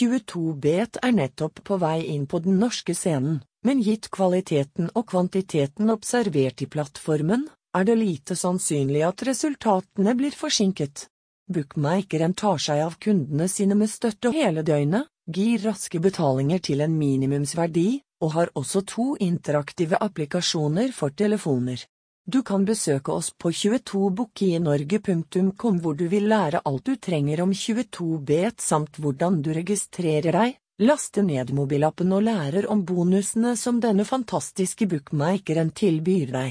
22bet er nettopp på vei inn på den norske scenen, men gitt kvaliteten og kvantiteten observert i plattformen, er det lite sannsynlig at resultatene blir forsinket. Bookmakeren tar seg av kundene sine med støtte hele døgnet, gir raske betalinger til en minimumsverdi, og har også to interaktive applikasjoner for telefoner. Du kan besøke oss på 22bookinorge.com hvor du vil lære alt du trenger om 22bet samt hvordan du registrerer deg, laste ned mobilappen og lærer om bonusene som denne fantastiske bookmakeren tilbyr deg.